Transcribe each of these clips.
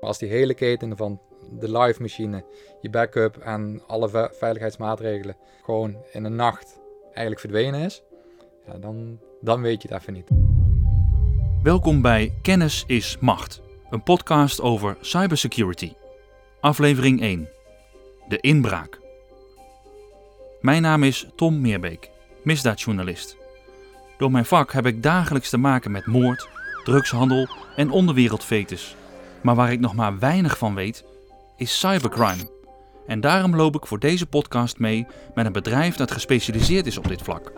Als die hele keten van de live machine, je backup en alle veiligheidsmaatregelen gewoon in een nacht eigenlijk verdwenen is, ja, dan, dan weet je het even niet. Welkom bij Kennis is Macht, een podcast over cybersecurity. Aflevering 1. De inbraak. Mijn naam is Tom Meerbeek, misdaadjournalist. Door mijn vak heb ik dagelijks te maken met moord, drugshandel en onderwereldfetus. Maar waar ik nog maar weinig van weet, is cybercrime. En daarom loop ik voor deze podcast mee met een bedrijf dat gespecialiseerd is op dit vlak.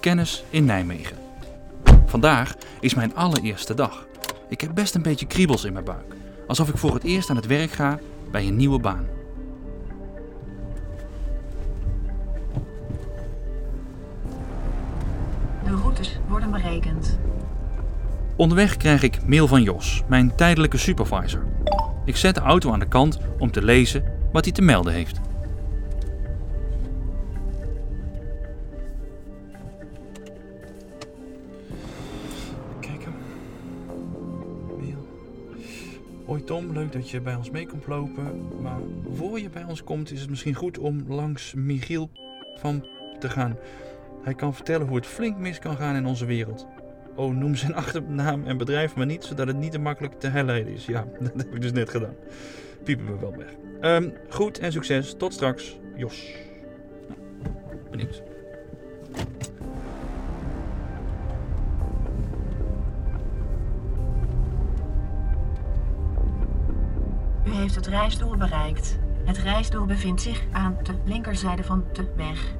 Kennis in Nijmegen. Vandaag is mijn allereerste dag. Ik heb best een beetje kriebels in mijn buik. Alsof ik voor het eerst aan het werk ga bij een nieuwe baan. De routes worden berekend. Onderweg krijg ik mail van Jos, mijn tijdelijke supervisor. Ik zet de auto aan de kant om te lezen wat hij te melden heeft. Kijk hem. Mail. Hoi Tom, leuk dat je bij ons mee komt lopen. Maar voor je bij ons komt is het misschien goed om langs Michiel van te gaan. Hij kan vertellen hoe het flink mis kan gaan in onze wereld. Oh, noem zijn achternaam en bedrijf maar niet, zodat het niet te makkelijk te herleiden is. Ja, dat heb ik dus net gedaan. Piepen we wel weg. Ehm, goed en succes. Tot straks, Jos. Nou, benieuwd. U heeft het reisdoel bereikt. Het reisdoel bevindt zich aan de linkerzijde van de weg.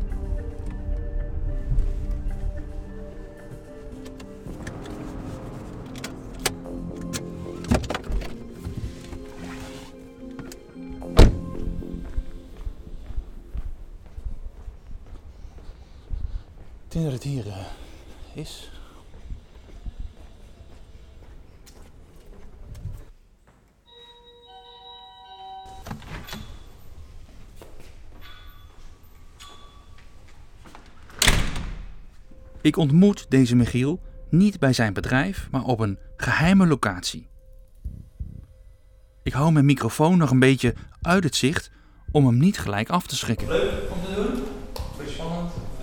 Denk dat het hier eh, is. Ik ontmoet deze Michiel niet bij zijn bedrijf, maar op een geheime locatie. Ik hou mijn microfoon nog een beetje uit het zicht om hem niet gelijk af te schrikken. Leuk om te doen?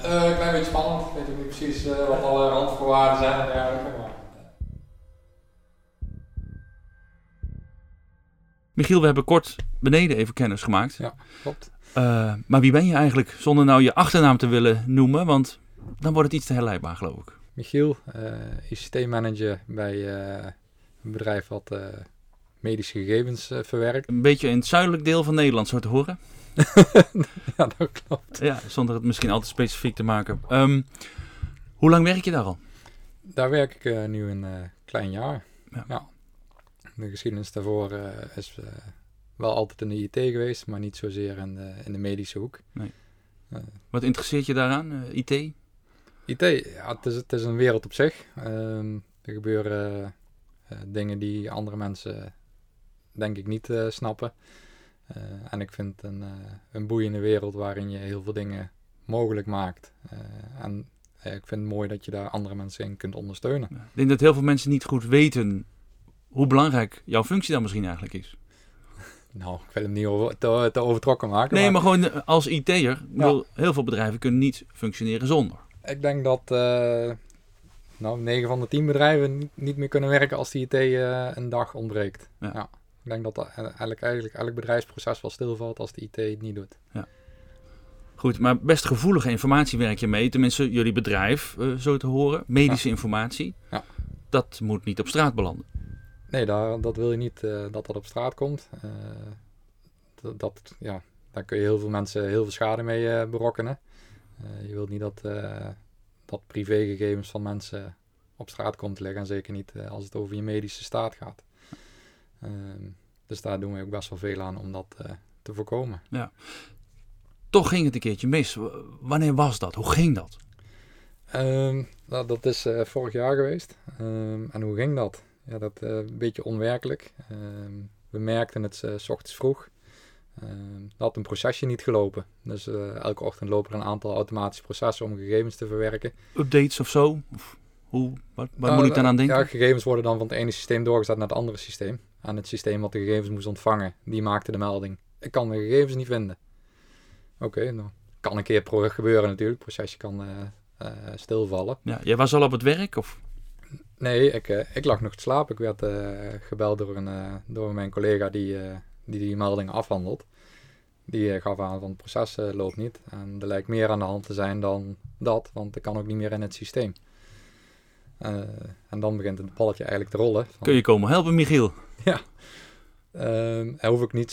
Uh, een klein beetje spannend. Ik weet ook niet precies uh, wat alle randvoorwaarden zijn en dergelijke. Maar... Michiel, we hebben kort beneden even kennis gemaakt. Ja, klopt. Uh, maar wie ben je eigenlijk zonder nou je achternaam te willen noemen? Want dan wordt het iets te herleidbaar, geloof ik. Michiel, ICT-manager bij een bedrijf wat medische gegevens verwerkt. Een beetje in het zuidelijk deel van Nederland, zo te horen. ja, dat klopt. Ja, zonder het misschien altijd specifiek te maken. Um, hoe lang werk je daar al? Daar werk ik uh, nu een uh, klein jaar. Ja. ja. De geschiedenis daarvoor uh, is wel altijd in de IT geweest, maar niet zozeer in de, in de medische hoek. Nee. Wat interesseert je daaraan, IT? IT, ja, het is, het is een wereld op zich. Um, er gebeuren dingen die andere mensen denk ik niet snappen. Uh, en ik vind het een, uh, een boeiende wereld waarin je heel veel dingen mogelijk maakt. Uh, en ik vind het mooi dat je daar andere mensen in kunt ondersteunen. Ik denk dat heel veel mensen niet goed weten hoe belangrijk jouw functie dan misschien eigenlijk is. Nou, ik wil hem niet over, te, te, overtrokken maken. Nee, maar, maar gewoon als IT'er, ja. heel veel bedrijven kunnen niet functioneren zonder. Ik denk dat nou, 9 van de 10 bedrijven niet, meer kunnen werken als die IT een dag ontbreekt. Ja. ja. Ik denk dat eigenlijk, eigenlijk elk bedrijfsproces wel stilvalt als de IT het niet doet. Ja. Goed, maar best gevoelige informatie werk je mee. Tenminste, jullie bedrijf, uh, zo te horen. Medische ja. informatie. Ja. Dat moet niet op straat belanden. Nee, daar, dat wil je niet uh, dat dat op straat komt. Uh, dat, dat, ja, daar kun je heel veel mensen heel veel schade mee berokkenen. je wilt niet dat, dat privégegevens van mensen op straat komt te liggen. En zeker niet als het over je medische staat gaat. Um, dus daar doen we ook best wel veel aan om dat uh, te voorkomen. Ja. Toch ging het een keertje mis. Wanneer was dat? Hoe ging dat? Um, nou, dat is uh, vorig jaar geweest. Um, en hoe ging dat? Ja, dat uh, een beetje onwerkelijk. we merkten het s ochtends vroeg. er had een procesje niet gelopen. Dus elke ochtend lopen er een aantal automatische processen om gegevens te verwerken. Updates of zo? Of hoe, wat, wat moet ik dan aan denken? Ja, gegevens worden dan van het ene systeem doorgezet naar het andere systeem. En het systeem wat de gegevens moest ontvangen, die maakte de melding. Ik kan de gegevens niet vinden. Oké, nou, kan een keer gebeuren natuurlijk. Het procesje kan eh, eh, stilvallen. Ja, jij was al op het werk? Of? Nee, ik, eh, ik lag nog te slapen. Ik werd gebeld door, een, door mijn collega die, die die meldingen afhandelt. Die gaf aan van het proces loopt niet. En er lijkt meer aan de hand te zijn dan dat, want ik kan ook niet meer in het systeem. Eh, en dan begint het balletje eigenlijk te rollen. Van, Kun je komen helpen, Michiel? Ehm, hij hoef ik niet,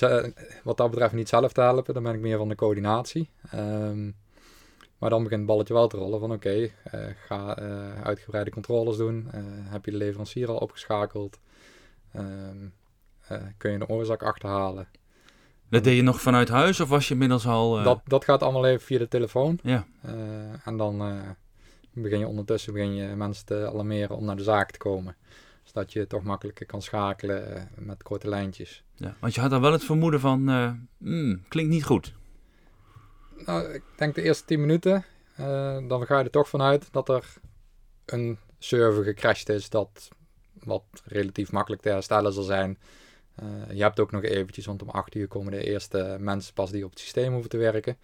wat dat betreft niet zelf te helpen, dan ben ik meer van de coördinatie. Ehm, maar dan begint het balletje wel te rollen van oké, eh, ga eh, uitgebreide controles doen. Heb je de leverancier al opgeschakeld? Ehm, eh, kun je de oorzaak achterhalen? Dat deed je nog vanuit huis of was je inmiddels al... Dat, dat gaat allemaal even via de telefoon. Ja. En dan begin je ondertussen begin je mensen te alarmeren om naar de zaak te komen. Zodat je toch makkelijker kan schakelen eh, met korte lijntjes. ja, want je had dan wel het vermoeden van... eh, hmm, klinkt niet goed. Nou, ik denk de eerste 10 minuten, eh, dan ga je er toch vanuit dat er een server gecrashed is dat wat relatief makkelijk te herstellen zal zijn. Je hebt ook nog eventjes, want om 8 uur komen de eerste mensen pas die op het systeem hoeven te werken.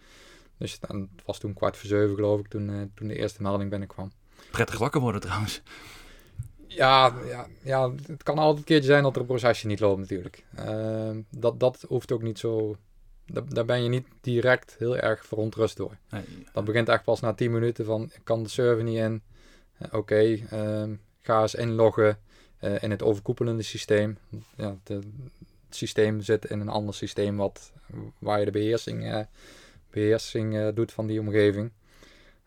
Dus het was toen kwart voor zeven geloof ik, toen, eh, toen de eerste melding binnenkwam. Prettig wakker worden trouwens. Ja, ja, ja, het kan altijd een keertje zijn dat er een procesje niet loopt natuurlijk. Eh, dat, dat hoeft ook niet zo... Daar, daar ben je niet direct heel erg verontrust door. Nee, Dat begint echt pas na 10 minuten van ik kan de server niet in. Eh, Oké, ehm, ga eens inloggen eh, in het overkoepelende systeem. Ja, de, het systeem zit in een ander systeem wat, waar je de beheersing, eh, beheersing eh, doet van die omgeving.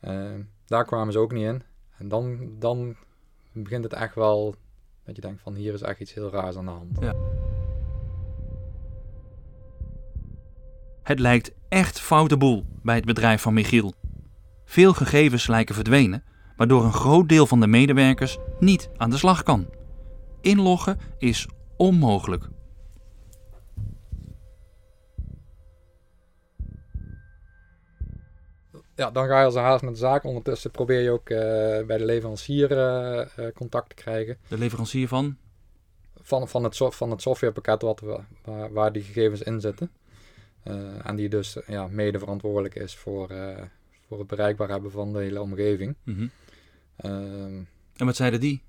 Ehm, daar kwamen ze ook niet in. En dan, dan begint het echt wel dat je denkt van hier is echt iets heel raars aan de hand. Het lijkt echt foute boel bij het bedrijf van Michiel. Veel gegevens lijken verdwenen, waardoor een groot deel van de medewerkers niet aan de slag kan. Inloggen is onmogelijk. Ja, dan ga je als een haast naar de zaak. Ondertussen probeer je ook eh, bij de leverancier eh, eh, contact te krijgen. De leverancier van van, van, het, van het softwarepakket wat we, waar, waar die gegevens in zitten. En die dus ja, mede verantwoordelijk is voor, voor het bereikbaar hebben van de hele omgeving. Mhm. Ehm, En wat zeiden die?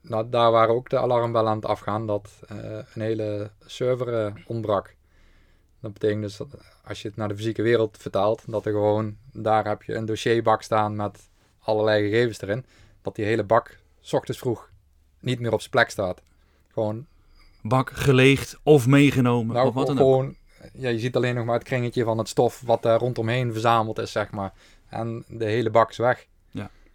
nou, daar waren ook de alarmbellen aan het afgaan dat een hele server ontbrak. Dat betekent dus dat als je het naar de fysieke wereld vertaalt, dat er gewoon, daar heb je een dossierbak staan met allerlei gegevens erin. Dat die hele bak, s ochtends vroeg, niet meer op zijn plek staat. Gewoon Bak geleegd of meegenomen Nou, of wat dan ook. gewoon, ja, je ziet alleen nog maar het kringetje van het stof wat daar rondomheen verzameld is, zeg maar. En de hele bak is weg.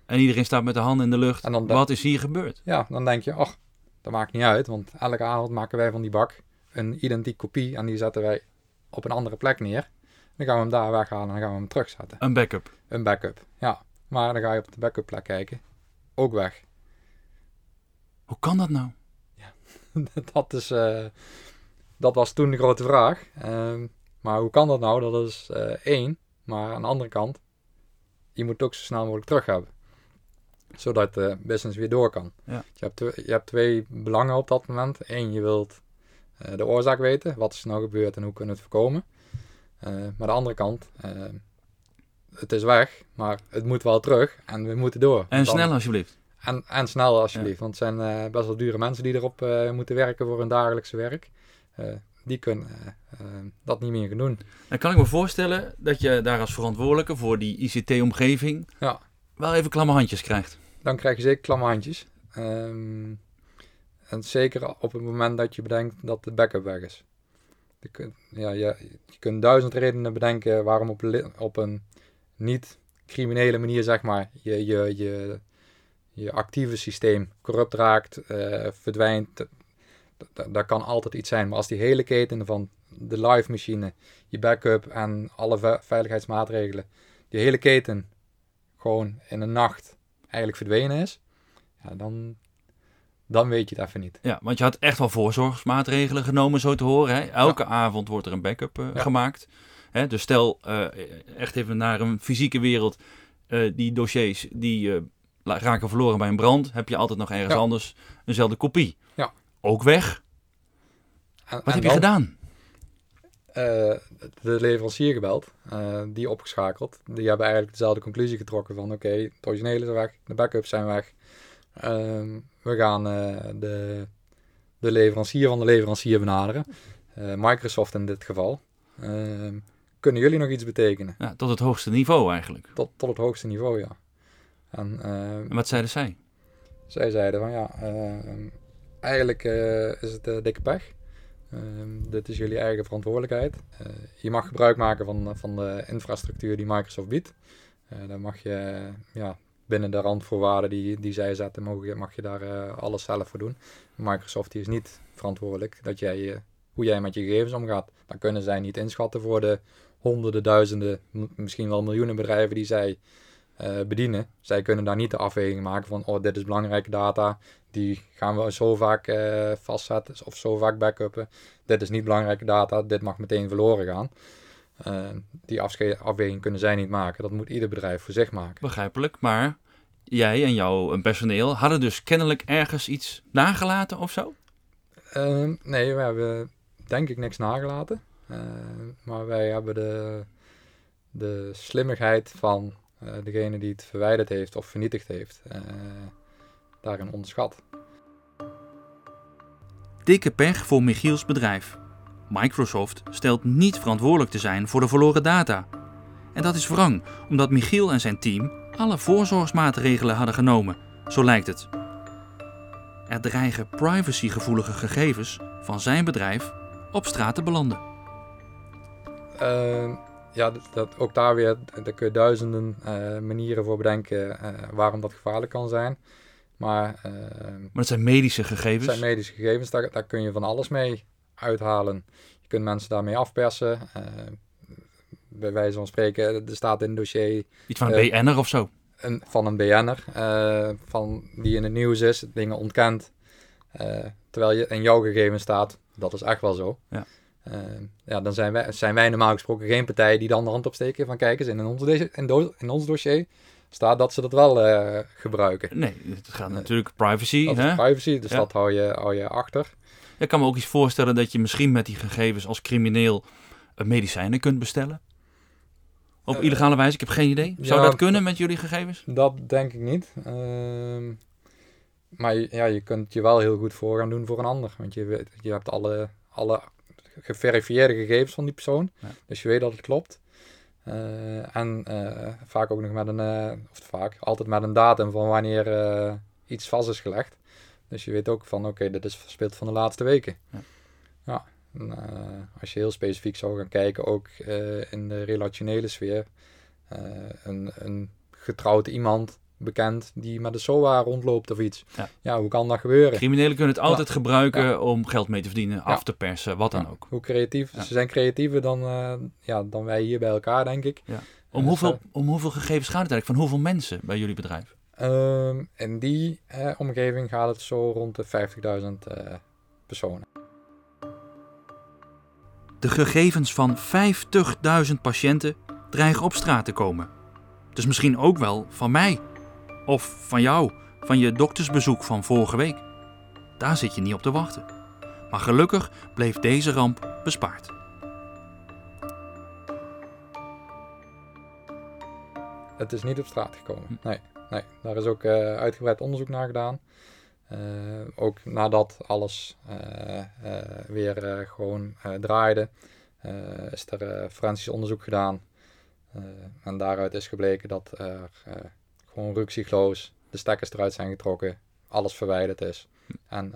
En iedereen staat met de handen in de lucht. En dan- Wat is hier gebeurd? Ja, dan denk je, ach, dat maakt niet uit, want elke avond maken wij van die bak een identiek kopie en die zetten wij op een andere plek neer. Dan gaan we hem daar weghalen en dan gaan we hem terugzetten. Een backup. Een backup, ja. Maar dan ga je op de backup plek kijken, ook weg. Hoe kan dat nou? dat, is, eh, dat was toen de grote vraag. Ehm, maar hoe kan dat nou? Dat is eh, één. Maar aan de andere kant, je moet het ook zo snel mogelijk terug hebben. Zodat de business weer door kan. Ja. Je, hebt, je hebt twee belangen op dat moment. Eén, je wilt de oorzaak weten. Wat is er nou gebeurd en hoe kunnen we het voorkomen? Eh, maar de andere kant, eh, het is weg, maar het moet wel terug en we moeten door. En Dan- snel alsjeblieft. en, en snel alsjeblieft, want het zijn eh, best wel dure mensen die erop eh, moeten werken voor hun dagelijkse werk. Eh, die kunnen eh, eh, dat niet meer gaan doen. Dan kan ik me voorstellen dat je daar als verantwoordelijke voor die ICT-omgeving Ja. wel even klamme handjes krijgt. Dan krijg je zeker klamme handjes. Ehm, en zeker op het moment dat je bedenkt dat de backup weg is. Je kunt, ja, je, duizend redenen bedenken waarom op, op een niet criminele manier, zeg maar, je, je, je, je actieve systeem corrupt raakt, eh, verdwijnt. Dat, kan altijd iets zijn. Maar als die hele keten van de live machine, je backup en alle ve- veiligheidsmaatregelen, die hele keten gewoon in een nacht eigenlijk verdwenen is, ja, dan, dan weet je het even niet. Ja, want je had echt wel voorzorgsmaatregelen genomen, zo te horen. Hè? Elke avond wordt er een backup eh, Ja. gemaakt. Hè? Dus stel, eh, echt even naar een fysieke wereld. eh, die dossiers die raken verloren bij een brand. Heb je altijd nog ergens Ja. anders eenzelfde kopie. Ja. Ook weg. En- Wat en heb je gedaan? de leverancier gebeld, die opgeschakeld. Die hebben eigenlijk dezelfde conclusie getrokken van oké, het originele is weg, de backups zijn weg. Ehm, we gaan eh, de, de leverancier van de leverancier benaderen. Eh, Microsoft in dit geval. Ehm, kunnen jullie nog iets betekenen? Ja, tot het hoogste niveau eigenlijk. Tot, tot het hoogste niveau, ja. En ehm, En wat zeiden zij? zij zeiden van ja, eigenlijk eh, is het dikke pech. Dit is jullie eigen verantwoordelijkheid. Je mag gebruik maken van, van de infrastructuur die Microsoft biedt. Eh dan mag je ja, binnen de randvoorwaarden die, die zij zetten, mag je, mag je daar eh, alles zelf voor doen. Microsoft is niet verantwoordelijk dat jij, hoe jij met je gegevens omgaat. Dan kunnen zij niet inschatten voor de honderden, duizenden, misschien wel miljoenen bedrijven die zij eh, bedienen. Zij kunnen daar niet de afweging maken van, oh, dit is belangrijke data, die gaan we zo vaak eh, vastzetten of zo vaak backuppen. Dit is niet belangrijke data, dit mag meteen verloren gaan. Die afweging kunnen zij niet maken. Dat moet ieder bedrijf voor zich maken. Begrijpelijk, maar jij en jouw personeel hadden dus kennelijk ergens iets nagelaten of zo? Ehm, nee, we hebben denk ik niks nagelaten. Eh, maar wij hebben de, de slimmigheid van eh, degene die het verwijderd heeft of vernietigd heeft, eh, daarin onderschat. Dikke pech voor Michiels bedrijf. Microsoft stelt niet verantwoordelijk te zijn voor de verloren data. En dat is wrang, omdat Michiel en zijn team alle voorzorgsmaatregelen hadden genomen, zo lijkt het. Er dreigen privacygevoelige gegevens van zijn bedrijf op straat te belanden. Ehm, ja, dat, dat, ook daar weer, daar kun je duizenden eh, manieren voor bedenken eh, waarom dat gevaarlijk kan zijn. Maar ehm, Maar het zijn medische Het gegevens. zijn medische gegevens, daar, daar kun je van alles mee uithalen. Je kunt mensen daarmee afpersen. Bij wijze van spreken, er staat in het dossier Iets van een eh, BN'er of zo. een, van een BN'er, eh, van, die in het nieuws is, dingen ontkent. eh, terwijl je in jouw gegevens staat, dat is echt wel zo. Ja. Ja, dan zijn wij, zijn wij normaal gesproken geen partij die dan de hand opsteken van kijk eens, in ons, in, do- in ons dossier staat dat ze dat wel gebruiken. Nee, het gaat natuurlijk privacy. Dat Hè? privacy, dus Ja. dat hou je, hou je achter. Ik kan me ook iets voorstellen dat je misschien met die gegevens als crimineel medicijnen kunt bestellen. Op Eh, illegale wijze, ik heb geen idee. Zou ja, dat kunnen met jullie gegevens? Dat denk ik niet. Ehm, maar ja, je kunt je wel heel goed voor gaan doen voor een ander. Want je, weet, je hebt alle, alle geverifieerde gegevens van die persoon. Ja. Dus je weet dat het klopt. Eh, en eh, vaak ook nog met een, of vaak, altijd met een datum van wanneer iets vast is gelegd. Dus je weet ook van, oké, dit is verspeeld van de laatste weken. Ja. Ja. En, eh, als je heel specifiek zou gaan kijken, ook eh, in de relationele sfeer. eh, een, een getrouwd iemand bekend die met een SOA rondloopt of iets. Ja. hoe kan dat gebeuren? Criminelen kunnen het altijd gebruiken Ja. om geld mee te verdienen, af te persen, wat dan Ja, ook. Hoe creatief. Ja. Ze zijn creatiever dan, ja, dan wij hier bij elkaar, denk ik. Om Ja, hoeveel, om hoeveel gegevens gaat het eigenlijk? Van hoeveel mensen bij jullie bedrijf? Ehm, in die omgeving gaat het zo rond de 50.000 eh, personen. De gegevens van 50.000 patiënten dreigen op straat te komen. Dus misschien ook wel van mij. Of van jou, van je doktersbezoek van vorige week. Daar zit je niet op te wachten. Maar gelukkig bleef deze ramp bespaard. Het is niet op straat gekomen. Hm. Nee, nee. daar is ook eh, uitgebreid onderzoek naar gedaan. Eh, ook nadat alles eh, eh, weer gewoon draaide, is er forensisch onderzoek gedaan. En daaruit is gebleken dat er gewoon ruksigloos de stekkers eruit zijn getrokken, alles verwijderd is en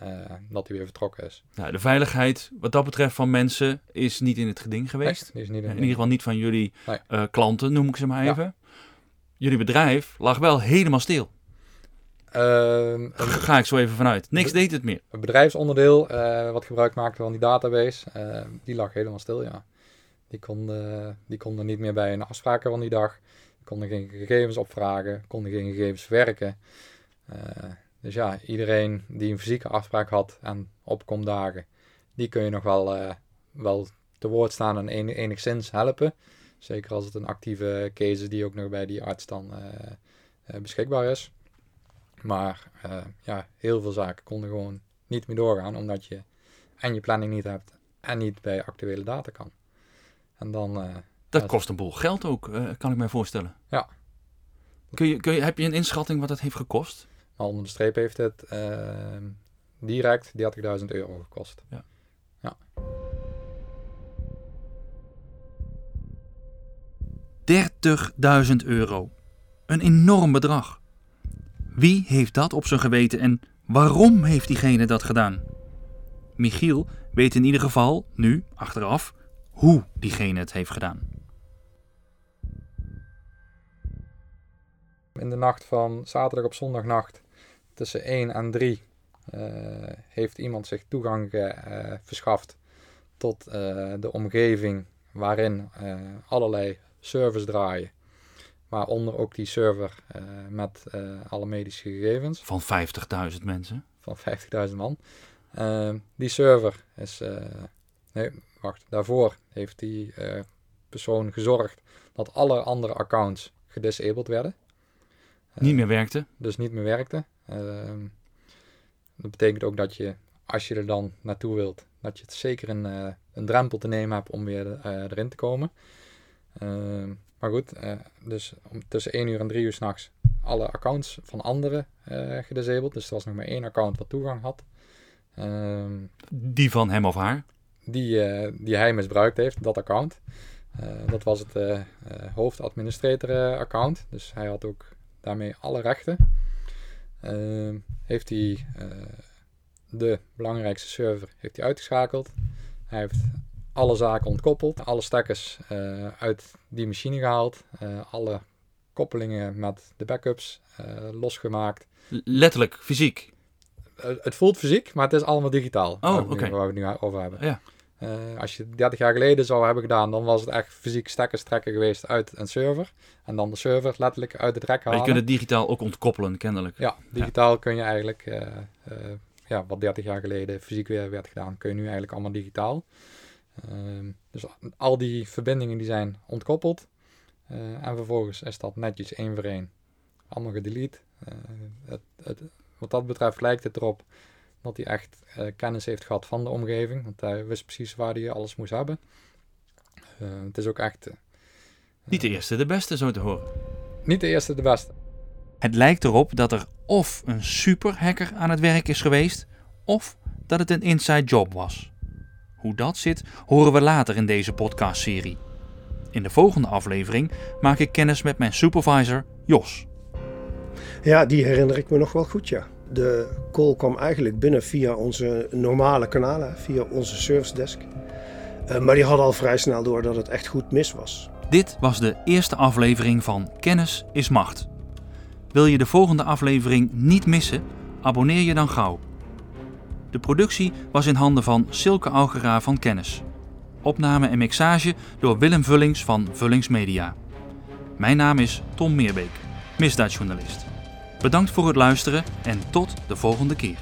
dat hij weer vertrokken is. Nou, de veiligheid wat dat betreft van mensen is niet in het geding geweest. Nee, die is niet In ieder geval niet van jullie Nee. klanten, noem ik ze maar Ja. even. Jullie bedrijf lag wel helemaal stil. Ehm, een- Ga ik zo even vanuit. Niks De- deed het meer. Het bedrijfsonderdeel eh, wat gebruik maakte van die database, eh, die lag helemaal stil, ja. Die konden, die konden niet meer bij hun afspraken van die dag. Konden geen gegevens opvragen, konden geen gegevens verwerken. Eh, dus ja, iedereen die een fysieke afspraak had en opkomdagen, die kun je nog wel, wel te woord staan en en- enigszins helpen. Zeker als het een actieve case is die ook nog bij die arts dan beschikbaar is. Maar eh, ja, heel veel zaken konden gewoon niet meer doorgaan, omdat je en je planning niet hebt en niet bij actuele data kan. En dan... eh, Dat Ja, kost een boel geld ook, eh, kan ik mij voorstellen. Ja. Kun je, kun je, heb je een inschatting wat het heeft gekost? maar onder de streep heeft het eh, direct 30.000 euro gekost. 30.000 euro. Een enorm bedrag. Wie heeft dat op zijn geweten en waarom heeft diegene dat gedaan? Michiel weet in ieder geval, nu, achteraf, hoe diegene het heeft gedaan. In de nacht van zaterdag op zondagnacht tussen 1 en 3 eh, heeft iemand zich toegang eh, verschaft tot eh, de omgeving waarin allerlei servers draaien. Waaronder ook die server eh, met eh, alle medische gegevens Van 50.000 mensen. van 50.000 man. Eh, die server is. eh, nee, wacht. Daarvoor heeft die persoon gezorgd dat alle andere accounts gedisabled werden. Niet meer werkte. dus niet meer werkte. Ehm, dat betekent ook dat je, als je er dan naartoe wilt, dat je het zeker een, een drempel te nemen hebt om weer erin te komen. Maar goed, eh, dus om, tussen 1 uur en 3 uur s'nachts alle accounts van anderen eh gedisabled. Dus er was nog maar één account wat toegang had. Ehm, Die van hem of haar. die, eh, die hij misbruikt heeft, dat account. Dat was het eh eh, hoofdadministrator eh, account. Dus hij had ook daarmee alle rechten. Ehm, heeft hij de belangrijkste server heeft hij uitgeschakeld. Hij heeft alle zaken ontkoppeld. Alle stekkers eh, uit die machine gehaald. eh, alle koppelingen met de backups eh, losgemaakt. Letterlijk, fysiek. Het voelt fysiek, maar het is allemaal digitaal. waar we nu-. Waar we het nu over hebben. Ja. Als je het 30 jaar geleden zou hebben gedaan, dan was het echt fysiek stekkers trekken geweest uit een server. En dan de server letterlijk uit het rek Maar je halen. kunt het digitaal ook ontkoppelen, kennelijk. Ja, digitaal kun je eigenlijk, ja, wat 30 jaar geleden fysiek weer werd gedaan, kun je nu eigenlijk allemaal digitaal. Ehm, dus al die verbindingen die zijn ontkoppeld. Eh, en vervolgens is dat netjes één voor één allemaal gedelete. Eh, het, het, wat dat betreft lijkt het erop dat hij echt eh, kennis heeft gehad van de omgeving. Want hij wist precies waar hij alles moest hebben. Het is ook echt Niet de eerste, de beste, zo te horen. niet de eerste de beste. Het lijkt erop dat er of een superhacker aan het werk is geweest, of dat het een inside job was. Hoe dat zit, horen we later in deze podcastserie. In de volgende aflevering maak ik kennis met mijn supervisor Jos. Ja, die herinner ik me nog wel goed, ja. De call kwam eigenlijk binnen via onze normale kanalen, via onze service desk. Eh, maar die hadden al vrij snel door dat het echt goed mis was. Dit was de eerste aflevering van Kennis is Macht. Wil je de volgende aflevering niet missen? Abonneer je dan gauw. De productie was in handen van Silke Augera van Kennis. Opname en mixage door Willem Vullings van Vullings Media. Mijn naam is Tom Meerbeek, misdaadjournalist. Bedankt voor het luisteren en tot de volgende keer.